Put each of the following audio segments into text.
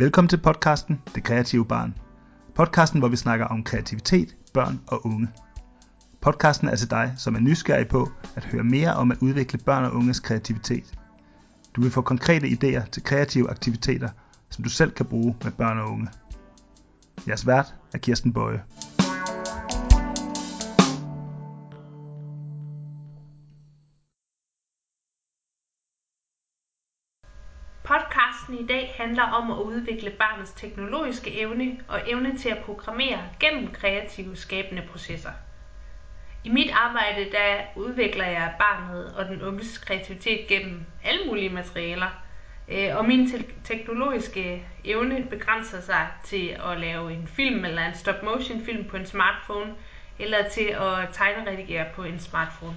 Velkommen til podcasten Det Kreative Barn. Podcasten, hvor vi snakker om kreativitet, børn og unge. Podcasten er til dig, som er nysgerrig på at høre mere om at udvikle børn og unges kreativitet. Du vil få konkrete idéer til kreative aktiviteter, som du selv kan bruge med børn og unge. Jeres vært er Kirsten Bøje. Handler om at udvikle barnets teknologiske evne og evne til at programmere gennem kreative skabende processer. I mit arbejde der udvikler jeg barnet og den unges kreativitet gennem alle mulige materialer. Øh, og min te- teknologiske evne begrænser sig til at lave en film eller en stop motion film på en smartphone eller til at tegne redigere på en smartphone.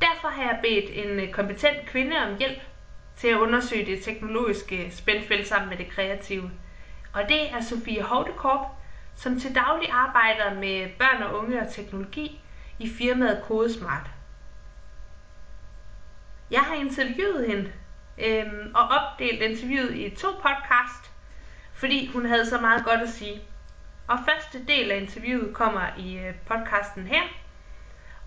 Derfor har jeg bedt en øh, kompetent kvinde om hjælp til at undersøge det teknologiske spændfelt sammen med det kreative. Og det er Sofie Hovdekorp, som til daglig arbejder med børn og unge og teknologi i firmaet Codesmart. Jeg har interviewet hende øhm, og opdelt interviewet i to podcast, fordi hun havde så meget godt at sige. Og første del af interviewet kommer i øh, podcasten her,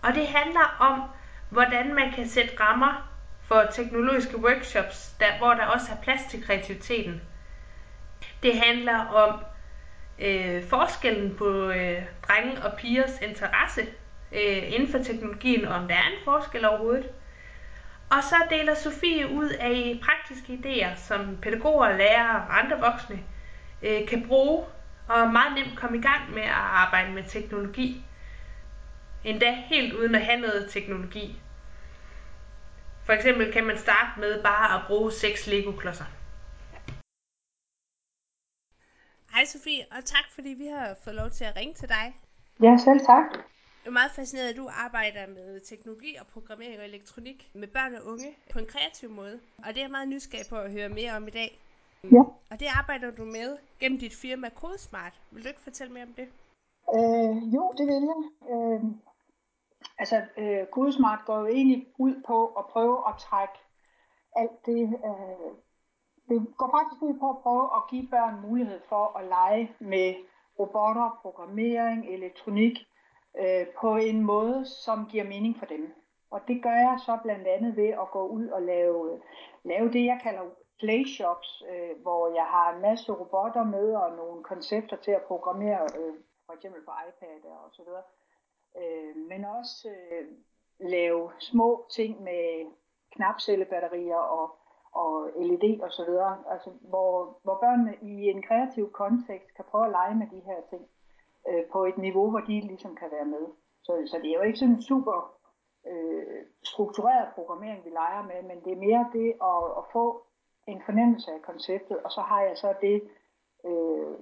og det handler om, hvordan man kan sætte rammer for teknologiske workshops, der, hvor der også er plads til kreativiteten. Det handler om øh, forskellen på øh, drenge og pigers interesse øh, inden for teknologien, og om der er en forskel overhovedet. Og så deler Sofie ud af praktiske idéer, som pædagoger, lærere og andre voksne øh, kan bruge og meget nemt komme i gang med at arbejde med teknologi. Endda helt uden at have noget teknologi. For eksempel kan man starte med bare at bruge seks Lego-klodser. Hej Sofie, og tak fordi vi har fået lov til at ringe til dig. Ja, selv tak. Jeg er meget fascineret, at du arbejder med teknologi og programmering og elektronik med børn og unge på en kreativ måde. Og det er jeg meget nysgerrig på at høre mere om i dag. Ja. Og det arbejder du med gennem dit firma CodeSmart. Vil du ikke fortælle mere om det? Øh, jo, det vil jeg. Øh, altså, øh, CodeSmart går jo egentlig ud på at prøve at trække alt det... Øh, det går faktisk ud på at prøve at give børn mulighed for at lege med robotter, programmering, elektronik, øh, på en måde, som giver mening for dem. Og det gør jeg så blandt andet ved at gå ud og lave, lave det, jeg kalder playshops, øh, hvor jeg har en masse robotter med og nogle koncepter til at programmere, øh, for eksempel på iPad og så videre. Øh, øh, men også øh, lave små ting med knapcellebatterier og, og LED og så videre, altså hvor, hvor børnene i en kreativ kontekst kan prøve at lege med de her ting øh, på et niveau, hvor de ligesom kan være med. Så, så det er jo ikke sådan en super øh, struktureret programmering, vi leger med, men det er mere det at, at få en fornemmelse af konceptet, og så har jeg så det, øh,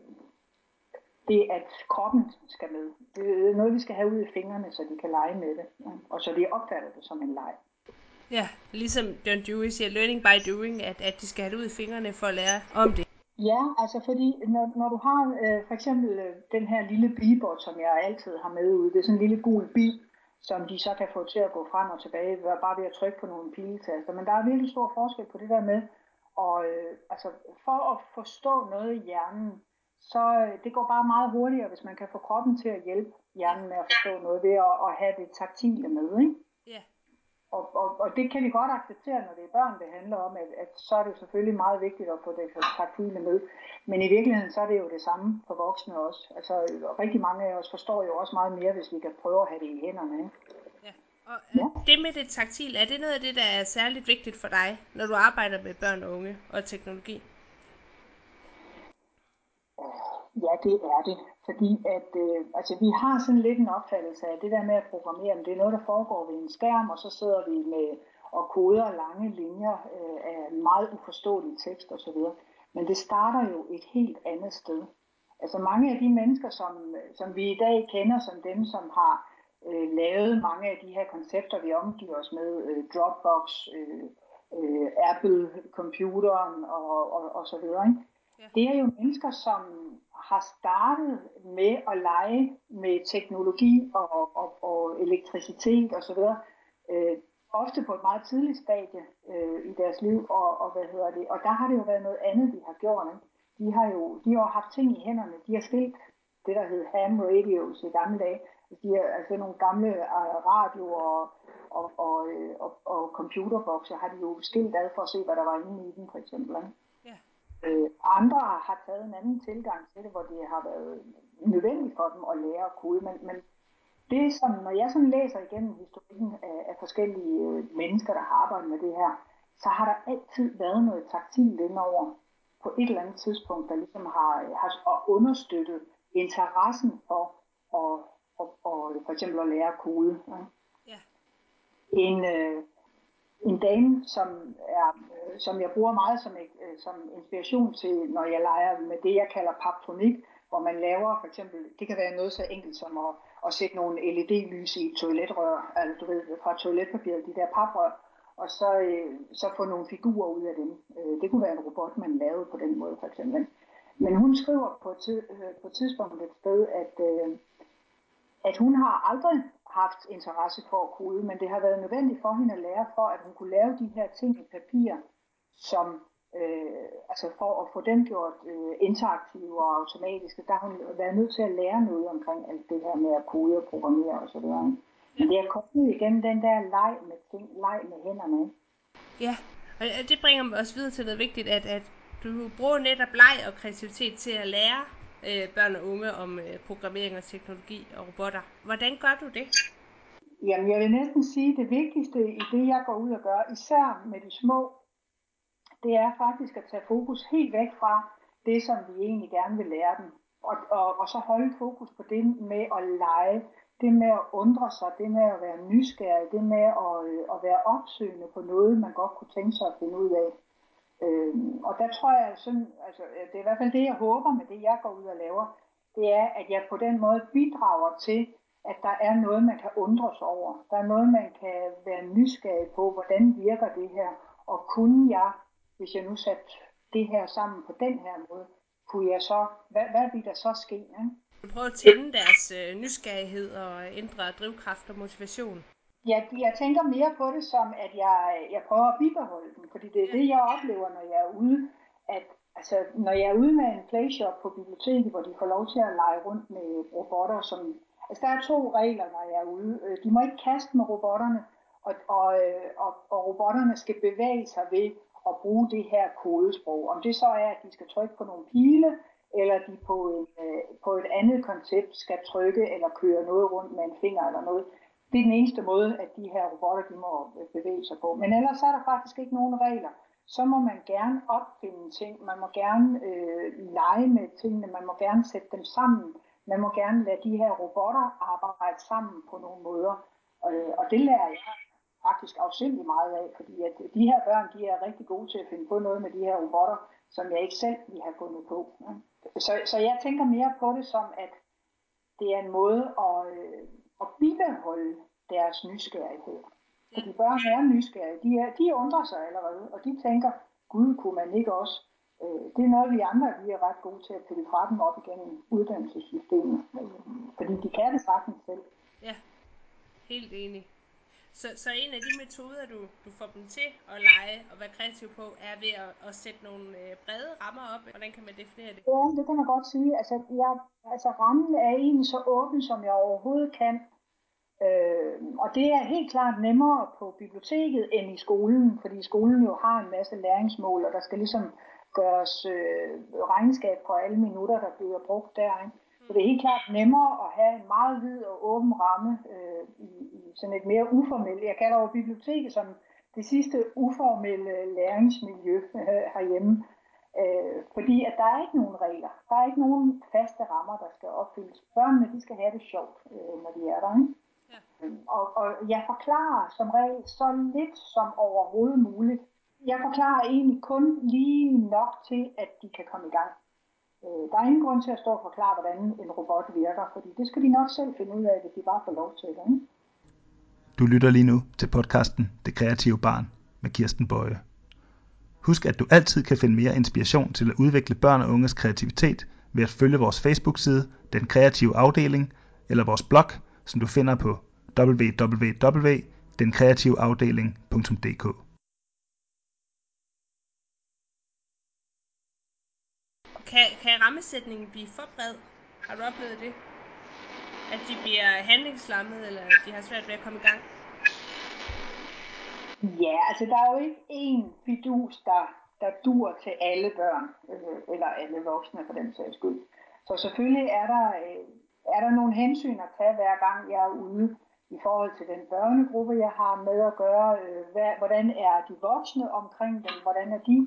det at kroppen skal med. Det er noget, vi skal have ud i fingrene, så de kan lege med det, og så de opfatter det som en leg. Ja, ligesom John Dewey siger, learning by doing, at, at de skal have det ud i fingrene for at lære om det. Ja, altså fordi når, når du har øh, for eksempel øh, den her lille bibot, som jeg altid har med ude, det er sådan en lille gul bil, som de så kan få til at gå frem og tilbage, bare ved at trykke på nogle piletaster. Men der er virkelig stor forskel på det der med, og øh, altså for at forstå noget i hjernen, så øh, det går bare meget hurtigere, hvis man kan få kroppen til at hjælpe hjernen med at forstå noget ved at, at have det taktile med, ikke? Ja. Og, og, og det kan vi godt acceptere, når det er børn, det handler om, at, at så er det selvfølgelig meget vigtigt at få det taktile med. Men i virkeligheden, så er det jo det samme for voksne også. Altså rigtig mange af os forstår jo også meget mere, hvis vi kan prøve at have det i hænderne. Ikke? Ja. Og ja. det med det taktil, er det noget af det, der er særligt vigtigt for dig, når du arbejder med børn og unge og teknologi? Ja, det er det. Fordi at, øh, altså, vi har sådan lidt en opfattelse af det der med at programmere, det er noget, der foregår ved en skærm, og så sidder vi med og koder lange linjer øh, af meget uforståelig tekst osv. Men det starter jo et helt andet sted. Altså mange af de mennesker, som, som vi i dag kender som dem, som har øh, lavet mange af de her koncepter, vi omgiver os med, øh, Dropbox, øh, øh, Apple, computeren og, og, og så videre. Ikke? Det er jo mennesker, som har startet med at lege med teknologi og, og, og elektricitet osv. Øh, ofte på et meget tidligt stadie øh, i deres liv, og, og hvad hedder det, og der har det jo været noget andet, de har gjort. Ikke? de har jo de har haft ting i hænderne. De har skilt det, der hed ham radios i gamle dage. Altså, de har altså nogle gamle øh, radioer og, og, og, øh, og, og computerbokser har de jo skilt ad for at se, hvad der var inde i den, for eksempel. Ikke? Øh, andre har taget en anden tilgang til det, hvor det har været nødvendigt for dem at lære at kode, men, men det som, når jeg sådan læser igennem historien af, af forskellige øh, mennesker, der har arbejdet med det her, så har der altid været noget taktilt indover på et eller andet tidspunkt, der ligesom har, har understøttet interessen for at, at, at, for eksempel at lære kode. Ja. Ja. En, øh, en dame, som, er, øh, som jeg bruger meget som, øh, som inspiration til, når jeg leger med det, jeg kalder paptronik, hvor man laver for eksempel, det kan være noget så enkelt som at, at sætte nogle LED-lys i et toiletrør, altså du ved, fra toiletpapiret, de der paprør, og så, øh, så få nogle figurer ud af dem. Øh, det kunne være en robot, man lavede på den måde for eksempel. Men hun skriver på et, øh, på et tidspunkt et sted, at, øh, at hun har aldrig haft interesse for at kode, men det har været nødvendigt for hende at lære for, at hun kunne lave de her ting i papir, som øh, altså for at få dem gjort øh, interaktive og automatiske, der har hun været nødt til at lære noget omkring alt det her med at kode og programmere osv. Men det er kommet igen den der leg med ting, leg med hænderne. Ja, og det bringer også videre til noget vigtigt, at, at du bruger netop leg og kreativitet til at lære øh, børn og unge om øh, programmering og teknologi og robotter. Hvordan gør du det? Jamen, jeg vil næsten sige, at det vigtigste i det, jeg går ud og gør, især med de små, det er faktisk at tage fokus helt væk fra det, som vi egentlig gerne vil lære dem. Og, og, og så holde fokus på det med at lege, det med at undre sig, det med at være nysgerrig, det med at, øh, at være opsøgende på noget, man godt kunne tænke sig at finde ud af. Øhm, og der tror jeg sådan, altså det er i hvert fald det, jeg håber med det, jeg går ud og laver, det er, at jeg på den måde bidrager til, at der er noget, man kan undre sig over. Der er noget, man kan være nysgerrig på, hvordan virker det her, og kunne jeg, hvis jeg nu satte det her sammen på den her måde, kunne jeg så, hvad, hvad ville der så ske? Ikke? Prøv prøver at tænde deres øh, nysgerrighed og ændre drivkraft og motivation. Ja, jeg tænker mere på det som, at jeg, jeg prøver at bibeholde den, fordi det er det, jeg oplever, når jeg er ude, at altså, når jeg er ude med en playshop på biblioteket, hvor de får lov til at lege rundt med robotter, som, altså der er to regler, når jeg er ude. Øh, de må ikke kaste med robotterne, og, og, øh, og, og robotterne skal bevæge sig ved at bruge det her kodesprog. Om det så er, at de skal trykke på nogle pile, eller de på, en, øh, på et andet koncept skal trykke eller køre noget rundt med en finger eller noget. Det er den eneste måde, at de her robotter de må bevæge sig på. Men ellers er der faktisk ikke nogen regler. Så må man gerne opfinde ting, man må gerne øh, lege med tingene, man må gerne sætte dem sammen, man må gerne lade de her robotter arbejde sammen på nogle måder. Øh, og det lærer jeg faktisk afsindelig meget af, fordi at de her børn, de er rigtig gode til at finde på noget med de her robotter, som jeg ikke selv ville have fundet på. Så, så jeg tænker mere på det som, at det er en måde at, øh, at bibeholde deres nysgerrighed. Fordi børn er nysgerrige. De, er, de undrer sig allerede, og de tænker, Gud kunne man ikke også. Øh, det er noget, vi andre vi er ret gode til at pille fra dem op igennem uddannelsessystemet. Øh, fordi de kan det sagtens selv. Ja, helt enig. Så, så en af de metoder, du, du får dem til at lege og være kreativ på, er ved at, at sætte nogle øh, brede rammer op. Hvordan kan man definere det? Ja, det kan man godt sige. Altså, jeg, altså rammen er egentlig så åben, som jeg overhovedet kan. Øh, og det er helt klart nemmere på biblioteket end i skolen, fordi skolen jo har en masse læringsmål, og der skal ligesom gøres øh, regnskab på alle minutter, der bliver brugt der. Ikke? Så det er helt klart nemmere at have en meget vid og åben ramme øh, i, i sådan et mere uformelt, jeg kalder jo biblioteket som det sidste uformelle læringsmiljø øh, herhjemme. Øh, fordi at der er ikke nogen regler. Der er ikke nogen faste rammer, der skal opfyldes. Børnene de skal have det sjovt, øh, når de er der. Ikke? Ja. Og, og jeg forklarer som regel så lidt som overhovedet muligt. Jeg forklarer egentlig kun lige nok til, at de kan komme i gang. Øh, der er ingen grund til at stå og forklare, hvordan en robot virker, fordi det skal de nok selv finde ud af, hvis de bare får lov til det. Ikke? Du lytter lige nu til podcasten Det Kreative Barn med Kirsten Bøje. Husk, at du altid kan finde mere inspiration til at udvikle børn og unges kreativitet ved at følge vores Facebook-side, Den Kreative Afdeling, eller vores blog, som du finder på www.denkreativeafdeling.dk. kan, kan rammesætningen blive for bred? Har du oplevet det? At de bliver handlingslammet, eller de har svært ved at komme i gang? Ja, altså der er jo ikke én fidus, der, der dur til alle børn, øh, eller alle voksne for den sags skyld. Så selvfølgelig er der, øh, er der nogle hensyn at tage hver gang jeg er ude i forhold til den børnegruppe, jeg har med at gøre. Øh, hvad, hvordan er de voksne omkring dem? Hvordan er de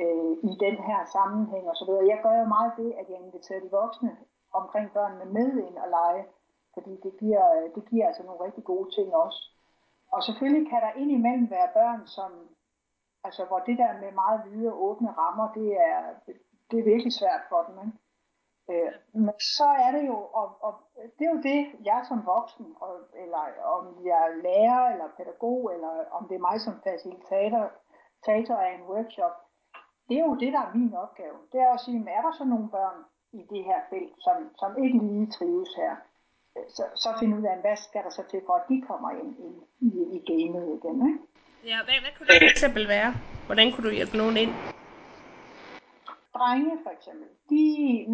øh, i den her sammenhæng osv. Jeg gør jo meget det, at jeg inviterer de voksne omkring børnene med ind og lege, fordi det giver, øh, det giver altså nogle rigtig gode ting også. Og selvfølgelig kan der indimellem være børn, som, altså hvor det der med meget hvide og åbne rammer, det er, det er virkelig svært for dem. Ikke? Øh, men så er det jo, og, og det er jo det, jeg som voksen, og, eller om jeg er lærer eller pædagog, eller om det er mig som facilitator facilitator af en workshop, det er jo det, der er min opgave. Det er at sige, er der så nogle børn i det her felt, som, som ikke lige trives her? Så, så finde ud af, hvad skal der så til, for at de kommer ind i, i, i gamet igen. Ikke? Ja, hvad, hvad kunne det for eksempel være? Hvordan kunne du hjælpe nogen ind? drenge for eksempel, de,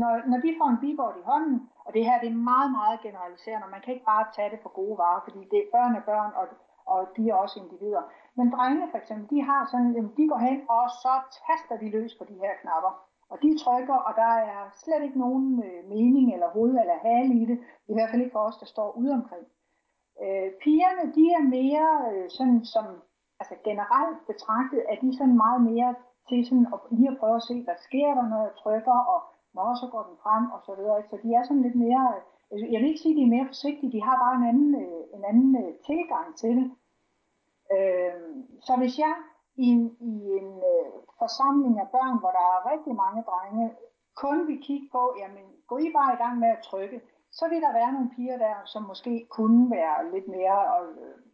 når, når de får en beboard i hånden, og det her det er meget, meget generaliserende, man kan ikke bare tage det for gode varer, fordi det er børn og børn, og, og de er også individer. Men drengene for eksempel, de har sådan, jamen, de går hen, og så taster de løs på de her knapper. Og de trykker, og der er slet ikke nogen øh, mening eller hoved eller hale i det, i hvert fald ikke for os, der står ude omkring. Øh, pigerne, de er mere øh, sådan som, altså generelt betragtet, er de sådan meget mere til sådan at lige at prøve at se, hvad sker der, når jeg trykker, og når så går den frem, og så videre. Så de er sådan lidt mere, øh, jeg vil ikke sige, at de er mere forsigtige, de har bare en anden, øh, en anden øh, tilgang til det. Så hvis jeg i en, i en forsamling af børn, hvor der er rigtig mange drenge, kun vil kigge på, jamen gå I bare i gang med at trykke, så vil der være nogle piger der, som måske kunne være lidt mere og,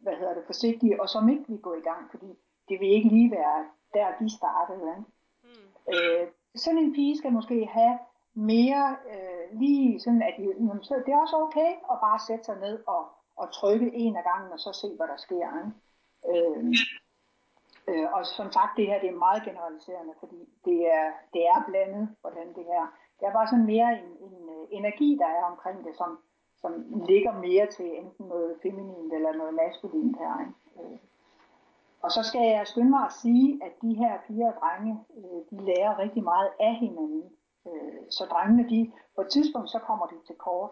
hvad hedder det, forsigtige, og som ikke vil gå i gang, fordi det vil ikke lige være der de startede. Ikke? Mm. Øh, sådan en pige skal måske have mere øh, lige sådan, at jamen, så det er også okay at bare sætte sig ned og, og trykke en af gangen, og så se, hvad der sker. Ikke? Øh, øh, og som sagt, det her det er meget generaliserende, fordi det er, det er blandet, hvordan det her. Det er bare sådan mere en, en øh, energi, der er omkring det, som, som ligger mere til enten noget feminint eller noget maskulint her. Ikke? Øh, og så skal jeg skynde mig at sige, at de her piger og drenge, øh, de lærer rigtig meget af hinanden. Øh, så drengene, de, på et tidspunkt, så kommer de til kort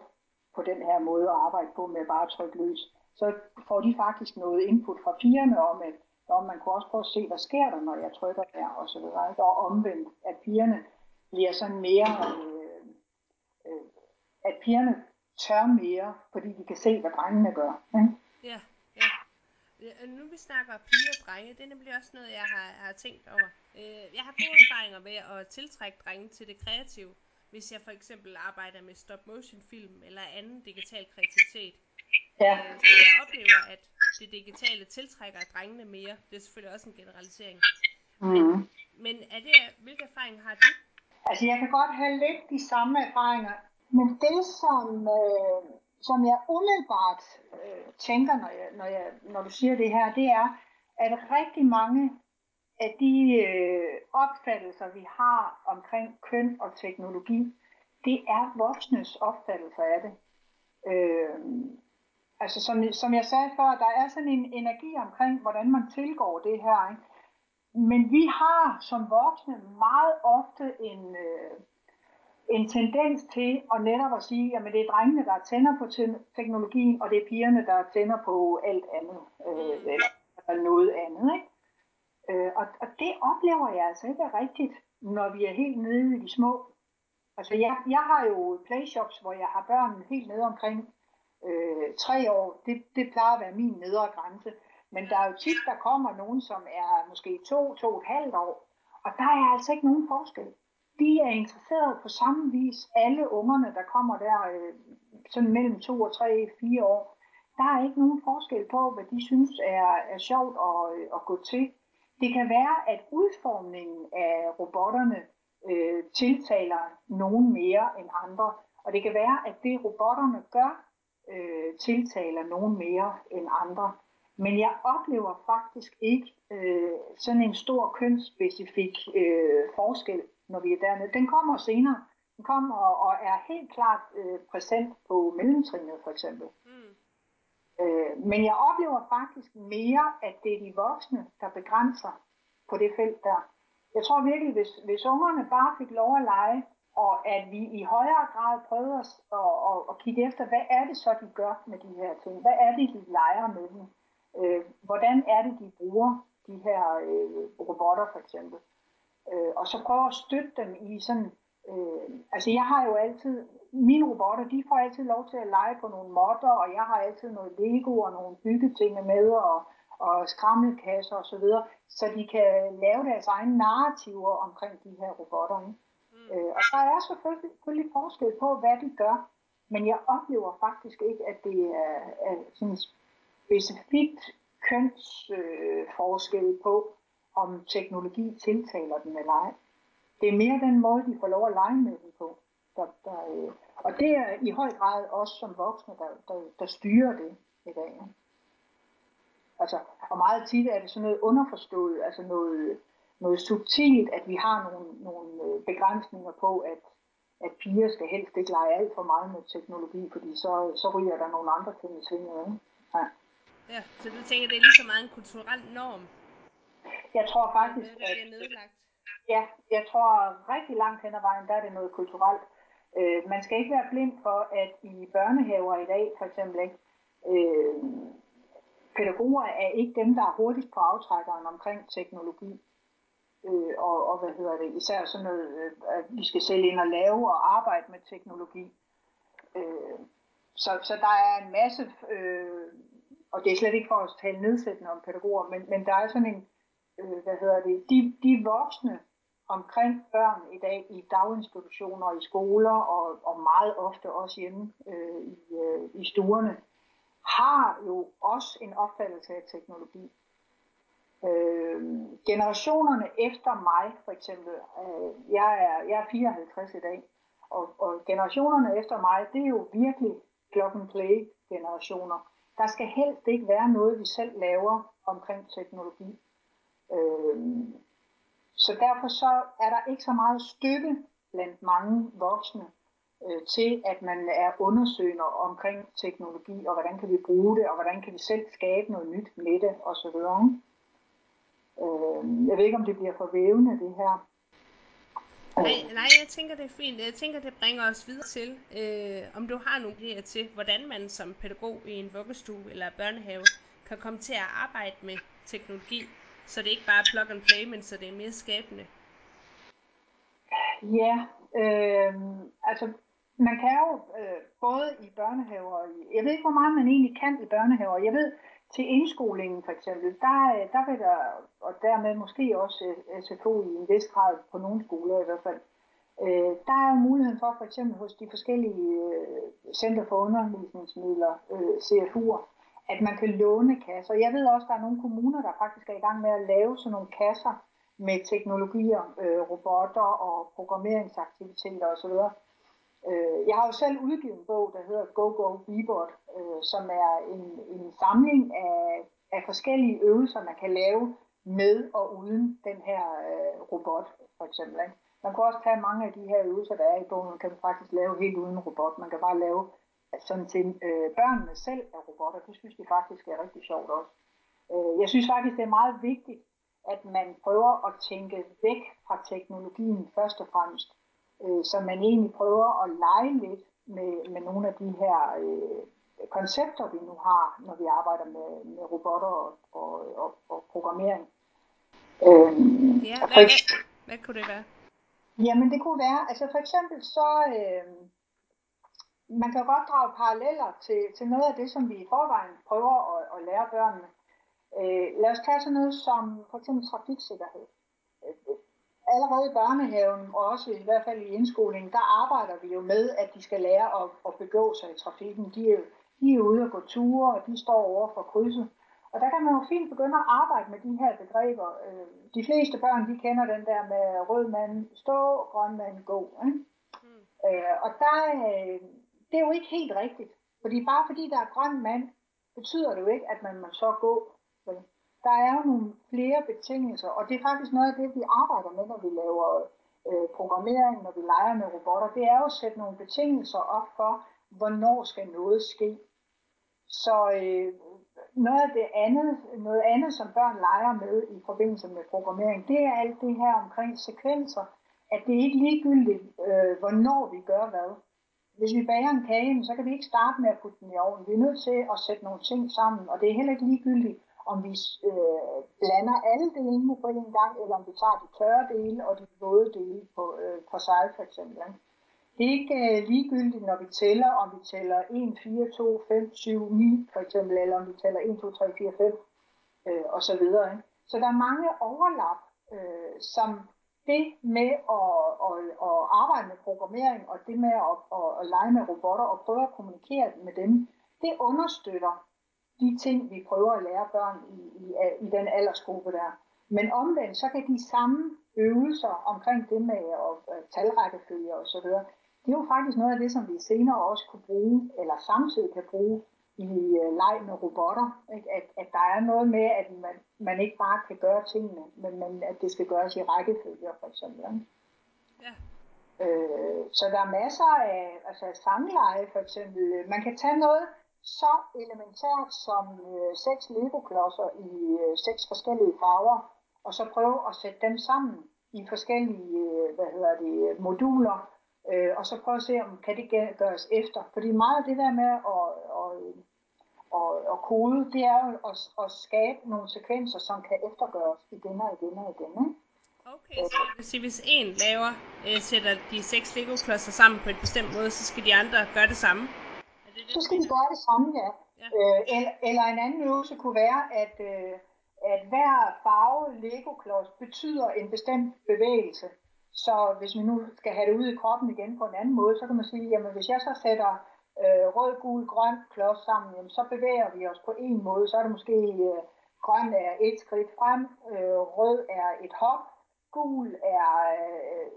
på den her måde at arbejde på med bare at trykke løs. Så får de faktisk noget input fra pigerne om, at når man kunne også prøve at se, hvad sker der, når jeg trykker der, og så videre. Og omvendt, at pigerne bliver sådan mere, øh, øh, at pigerne tør mere, fordi de kan se, hvad drengene gør. Ikke? Ja. ja. nu vi snakker piger og drenge, det er nemlig også noget, jeg har, har tænkt over. Øh, jeg har gode erfaringer med at tiltrække drenge til det kreative, hvis jeg for eksempel arbejder med stop-motion film eller anden digital kreativitet. Ja. Så jeg oplever, at det digitale tiltrækker drengene mere. Det er selvfølgelig også en generalisering. Mm. Men, er det, hvilke erfaringer har du? Altså jeg kan godt have lidt de samme erfaringer, men det som øh, som jeg umiddelbart øh, tænker, når, jeg, når, jeg, når du siger det her, det er, at rigtig mange af de øh, opfattelser, vi har omkring køn og teknologi, det er voksnes opfattelser af det. Øh, altså som, som jeg sagde før, der er sådan en energi omkring, hvordan man tilgår det her. Ikke? Men vi har som voksne meget ofte en, øh, en tendens til at netop at sige, at det er drengene, der tænder på teknologien, og det er pigerne, der tænder på alt andet, øh, mm. eller noget andet. Ikke? Øh, og, og det oplever jeg altså ikke er rigtigt, når vi er helt nede i de små. Altså jeg, jeg har jo playshops, hvor jeg har børn helt nede omkring øh, tre år. Det, det plejer at være min nedre grænse. Men der er jo tit, der kommer nogen, som er måske to, to og et halvt år. Og der er altså ikke nogen forskel de er interesseret på samme vis, alle ungerne, der kommer der øh, sådan mellem to og tre, fire år. Der er ikke nogen forskel på, hvad de synes er, er sjovt at, øh, at gå til. Det kan være, at udformningen af robotterne øh, tiltaler nogen mere end andre. Og det kan være, at det robotterne gør, øh, tiltaler nogen mere end andre. Men jeg oplever faktisk ikke øh, sådan en stor kønsspecifik øh, forskel, når vi er dernede. Den kommer senere. Den kommer og, og er helt klart øh, præsent på mellemtrinnet for eksempel. Mm. Øh, men jeg oplever faktisk mere, at det er de voksne, der begrænser på det felt der. Jeg tror virkelig, hvis, hvis ungerne bare fik lov at lege, og at vi i højere grad prøver at, at, at kigge efter, hvad er det så, de gør med de her ting? Hvad er det, de leger med dem? Øh, hvordan er det, de bruger de her øh, robotter for eksempel? Øh, og så prøve at støtte dem i sådan... Øh, altså jeg har jo altid... Mine robotter, de får altid lov til at lege på nogle modder, og jeg har altid noget Lego og nogle byggeting med, og, og skrammelkasser osv., så, videre, så de kan lave deres egne narrativer omkring de her robotter. Ikke? Øh, og der er selvfølgelig, selvfølgelig forskel på, hvad de gør, men jeg oplever faktisk ikke, at det er, er sådan specifikt kønsforskel øh, på, om teknologi tiltaler dem eller ej. Det er mere den måde, de får lov at lege med dem på. Der, der, øh, og det er i høj grad os som voksne, der, der, der styrer det i dag. Altså, og meget tit er det sådan noget underforstået, altså noget, noget subtilt, at vi har nogle, nogle øh, begrænsninger på, at, at piger skal helst ikke lege alt for meget med teknologi, fordi så, så ryger der nogle andre ting i svinget. Ja. ja, så du tænker, det er lige så meget en kulturel norm? Jeg tror faktisk, det, at... nedlagt. Ja, jeg tror rigtig langt hen ad vejen, der er det noget kulturelt. Øh, man skal ikke være blind for, at i børnehaver i dag, for eksempel, ikke, øh, pædagoger er ikke dem, der er hurtigst på aftrækkeren omkring teknologi øh, og, og hvad hedder det, især sådan noget, øh, at vi skal selv ind og lave og arbejde med teknologi. Øh, så, så der er en masse, øh, og det er slet ikke for at tale nedsættende om pædagoger, men, men der er sådan en, øh, hvad hedder det, de, de voksne omkring børn i dag i daginstitutioner, i skoler og, og meget ofte også hjemme øh, i, øh, i stuerne, har jo også en opfattelse af teknologi. Øh, generationerne efter mig, for eksempel, øh, jeg, er, jeg er 54 i dag, og, og generationerne efter mig, det er jo virkelig plug and play generationer. Der skal helst ikke være noget, vi selv laver omkring teknologi. Øh, så derfor så er der ikke så meget støtte blandt mange voksne øh, til, at man er undersøgende omkring teknologi, og hvordan kan vi bruge det, og hvordan kan vi selv skabe noget nyt med det, osv. Øh, jeg ved ikke, om det bliver for vævende, det her. Nej, nej, jeg tænker, det er fint. Jeg tænker, det bringer os videre til, øh, om du har nogle idéer til, hvordan man som pædagog i en vuggestue eller børnehave kan komme til at arbejde med teknologi, så det ikke bare er plug and play, men så det er mere skabende. Ja, øh, altså man kan jo øh, både i børnehaver, og i, jeg ved ikke, hvor meget man egentlig kan i børnehaver. Jeg ved, til indskolingen for eksempel, der, der vil der, og dermed måske også øh, SFO i en vis grad på nogle skoler i hvert fald, øh, der er jo muligheden for for eksempel hos de forskellige øh, Center for Undervisningsmidler, øh, CFU'er, at man kan låne kasser. Jeg ved også, at der er nogle kommuner, der faktisk er i gang med at lave sådan nogle kasser med teknologier, øh, robotter og programmeringsaktiviteter osv. Øh, jeg har jo selv udgivet en bog, der hedder Go Go Bebot, øh, som er en, en samling af, af forskellige øvelser, man kan lave med og uden den her øh, robot, for eksempel. Ikke? Man kan også tage mange af de her øvelser, der er i bogen, man kan faktisk lave helt uden robot. Man kan bare lave øh, sådan til øh, børnene selv af robotter. Det synes de faktisk er rigtig sjovt også. Øh, jeg synes faktisk, det er meget vigtigt, at man prøver at tænke væk fra teknologien først og fremmest øh, så man egentlig prøver at lege lidt med, med nogle af de her øh, koncepter, vi nu har, når vi arbejder med, med robotter og, og, og, og programmering. Øh, ja, hvad, hvad, hvad kunne det være? Jamen det kunne være, altså for eksempel så, øh, man kan godt drage paralleller til, til noget af det, som vi i forvejen prøver at, at lære børnene. Øh, lad os tage sådan noget som for eksempel trafiksikkerhed allerede i børnehaven, og også i hvert fald i indskolingen, der arbejder vi jo med, at de skal lære at, at begå sig i trafikken. De er, de er ude og gå ture, og de står over for krydset. Og der kan man jo fint begynde at arbejde med de her begreber. Øh, de fleste børn, de kender den der med rød mand stå, grøn mand gå. Ikke? Mm. Øh, og der, det er jo ikke helt rigtigt. Fordi bare fordi der er grøn mand, betyder det jo ikke, at man må så gå. Der er jo nogle flere betingelser, og det er faktisk noget af det, vi arbejder med, når vi laver øh, programmering, når vi leger med robotter. Det er jo at sætte nogle betingelser op for, hvornår skal noget ske. Så øh, noget af det andet, noget andet, som børn leger med i forbindelse med programmering, det er alt det her omkring sekvenser, at det er ikke ligegyldigt, øh, hvornår vi gør hvad. Hvis vi bager en kage, så kan vi ikke starte med at putte den i ovnen. Vi er nødt til at sætte nogle ting sammen, og det er heller ikke ligegyldigt, om vi øh, blander alle delene på en gang, eller om vi tager de tørre dele og de våde dele på, øh, på sig for eksempel. Ikke? Det er ikke øh, ligegyldigt, når vi tæller, om vi tæller 1, 4, 2, 5, 7, 9 for eksempel, eller om vi tæller 1, 2, 3, 4, 5 øh, og så videre. Ikke? Så der er mange overlap, øh, som det med at, at, at arbejde med programmering og det med at, at, at lege med robotter og prøve at kommunikere med dem, det understøtter de ting, vi prøver at lære børn i, i, i den aldersgruppe der. Men omvendt, så kan de samme øvelser omkring det med at, at talrækkefølge og så videre, det er jo faktisk noget af det, som vi senere også kunne bruge, eller samtidig kan bruge i uh, leg med robotter. Ikke? At, at der er noget med, at man, man ikke bare kan gøre tingene, men, men at det skal gøres i rækkefølge for eksempel. Ikke? Ja. Øh, så der er masser af altså sangleje for eksempel. Man kan tage noget så elementært som øh, seks legoklodser i øh, seks forskellige farver, og så prøve at sætte dem sammen i forskellige øh, hvad hedder det, moduler, øh, og så prøve at se, om kan det gøres efter. Fordi meget af det der med at, at, at, at kode, det er jo at, at skabe nogle sekvenser, som kan eftergøres igen og igen og igen. Ikke? Okay, så det vil sige, hvis en laver, øh, sætter de seks Lego-klodser sammen på en bestemt måde, så skal de andre gøre det samme? Det det, så skal de gøre det samme, ja. ja. Øh, eller, eller en anden øvelse kunne være, at, øh, at hver farve Lego-klods betyder en bestemt bevægelse. Så hvis vi nu skal have det ud i kroppen igen på en anden måde, så kan man sige, jamen hvis jeg så sætter øh, rød, gul, grøn klods sammen, jamen, så bevæger vi os på en måde. Så er det måske øh, grøn er et skridt frem, øh, rød er et hop, gul er øh,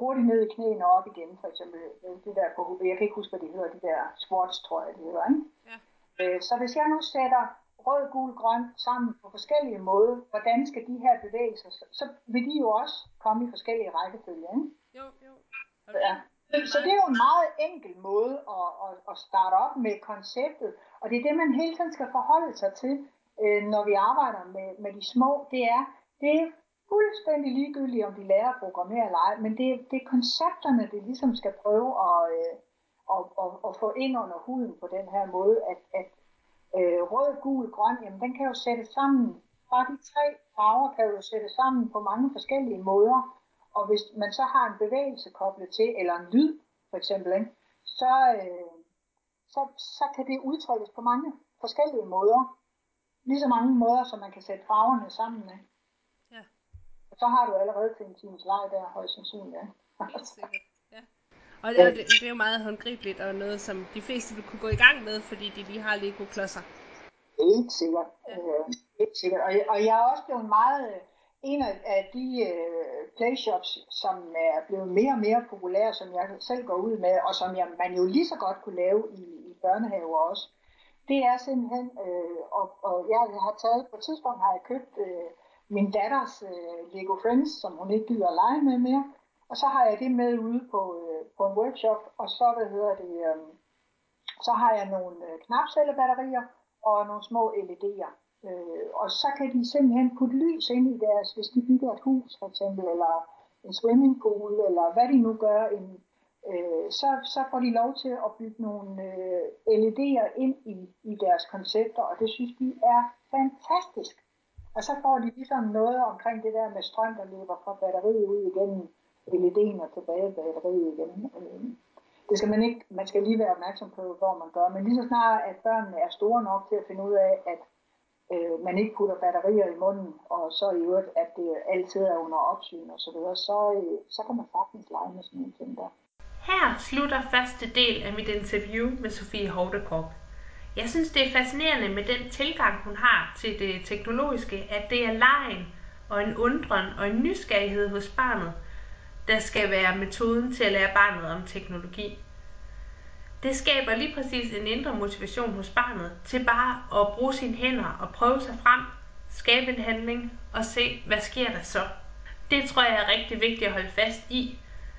hurtigt ned i knæene og op igen, for eksempel. Det der på, jeg kan ikke huske, hvad det hedder, de der sports, tror jeg, det hedder. Ikke? Ja. Øh, så hvis jeg nu sætter rød, gul, grøn sammen på forskellige måder, hvordan skal de her bevægelser, så, så vil de jo også komme i forskellige rækkefølge. Ikke? Jo, jo. Okay. Ja. Så det er jo en meget enkel måde at, at, at starte op med konceptet, og det er det, man hele tiden skal forholde sig til, øh, når vi arbejder med, med de små. Det er, det fuldstændig ligegyldigt, om de lærer at programmere eller ej, men det, det er koncepterne, det ligesom skal prøve at, øh, at, at, at få ind under huden på den her måde, at, at øh, rød, gul, grøn, jamen den kan jo sættes sammen. Bare de tre farver kan jo sættes sammen på mange forskellige måder. Og hvis man så har en bevægelse koblet til, eller en lyd for eksempel, ikke, så, øh, så, så kan det udtrykkes på mange forskellige måder. Lige så mange måder, som man kan sætte farverne sammen med. Ja. Og så har du allerede til en times leg der, højst sandsynligt. Ja. Og det, er, det, det er jo meget håndgribeligt og noget, som de fleste vil kunne gå i gang med, fordi de lige har Lego-klodser. Helt sikkert. Ja. Øh, helt sikkert. Og, og jeg er også blevet meget øh, en af, de uh, playshops, som er blevet mere og mere populære, som jeg selv går ud med, og som jeg, man jo lige så godt kunne lave i, i børnehaver også. Det er simpelthen, øh, og, og jeg har taget, på et tidspunkt har jeg købt øh, min datters øh, Lego Friends, som hun ikke gider at lege med mere, og så har jeg det med ude på, øh, på en workshop, og så, hvad hedder det, øh, så har jeg nogle øh, knapcellebatterier og nogle små LED'er. Øh, og så kan de simpelthen putte lys ind i deres, hvis de bygger et hus for eksempel, eller en swimmingpool, eller hvad de nu gør, en, øh, så, så får de lov til at bygge nogle øh, LED'er ind i, i deres koncepter, og det synes de er fantastisk. Og så får de ligesom noget omkring det der med strøm, der løber fra batteriet ud igennem LED'en og tilbage batteriet igen. Øhm, det skal man ikke, man skal lige være opmærksom på, hvor man gør. Men lige så snart, at børnene er store nok til at finde ud af, at øh, man ikke putter batterier i munden, og så i øvrigt, at det altid er under opsyn og så videre, så, øh, så kan man faktisk lege med sådan en ting der. Her slutter første del af mit interview med Sofie Hovdekorp. Jeg synes, det er fascinerende med den tilgang, hun har til det teknologiske, at det er legen og en undren og en nysgerrighed hos barnet, der skal være metoden til at lære barnet om teknologi. Det skaber lige præcis en indre motivation hos barnet til bare at bruge sine hænder og prøve sig frem, skabe en handling og se, hvad sker der så. Det tror jeg er rigtig vigtigt at holde fast i,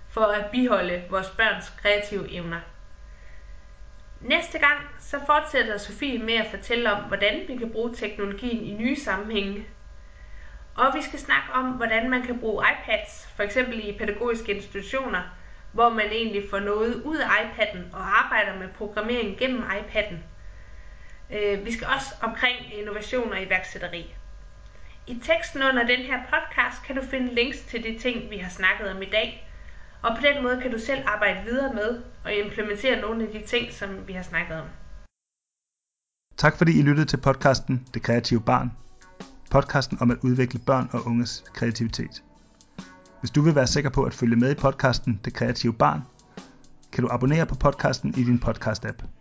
for at biholde vores børns kreative evner. Næste gang så fortsætter Sofie med at fortælle om, hvordan vi kan bruge teknologien i nye sammenhænge. Og vi skal snakke om, hvordan man kan bruge iPads, for eksempel i pædagogiske institutioner, hvor man egentlig får noget ud af iPad'en og arbejder med programmering gennem iPad'en. Øh, vi skal også omkring innovation og iværksætteri. I teksten under den her podcast kan du finde links til de ting, vi har snakket om i dag, og på den måde kan du selv arbejde videre med og implementere nogle af de ting, som vi har snakket om. Tak fordi I lyttede til podcasten Det Kreative Barn. Podcasten om at udvikle børn og unges kreativitet. Hvis du vil være sikker på at følge med i podcasten Det Kreative Barn, kan du abonnere på podcasten i din podcast-app.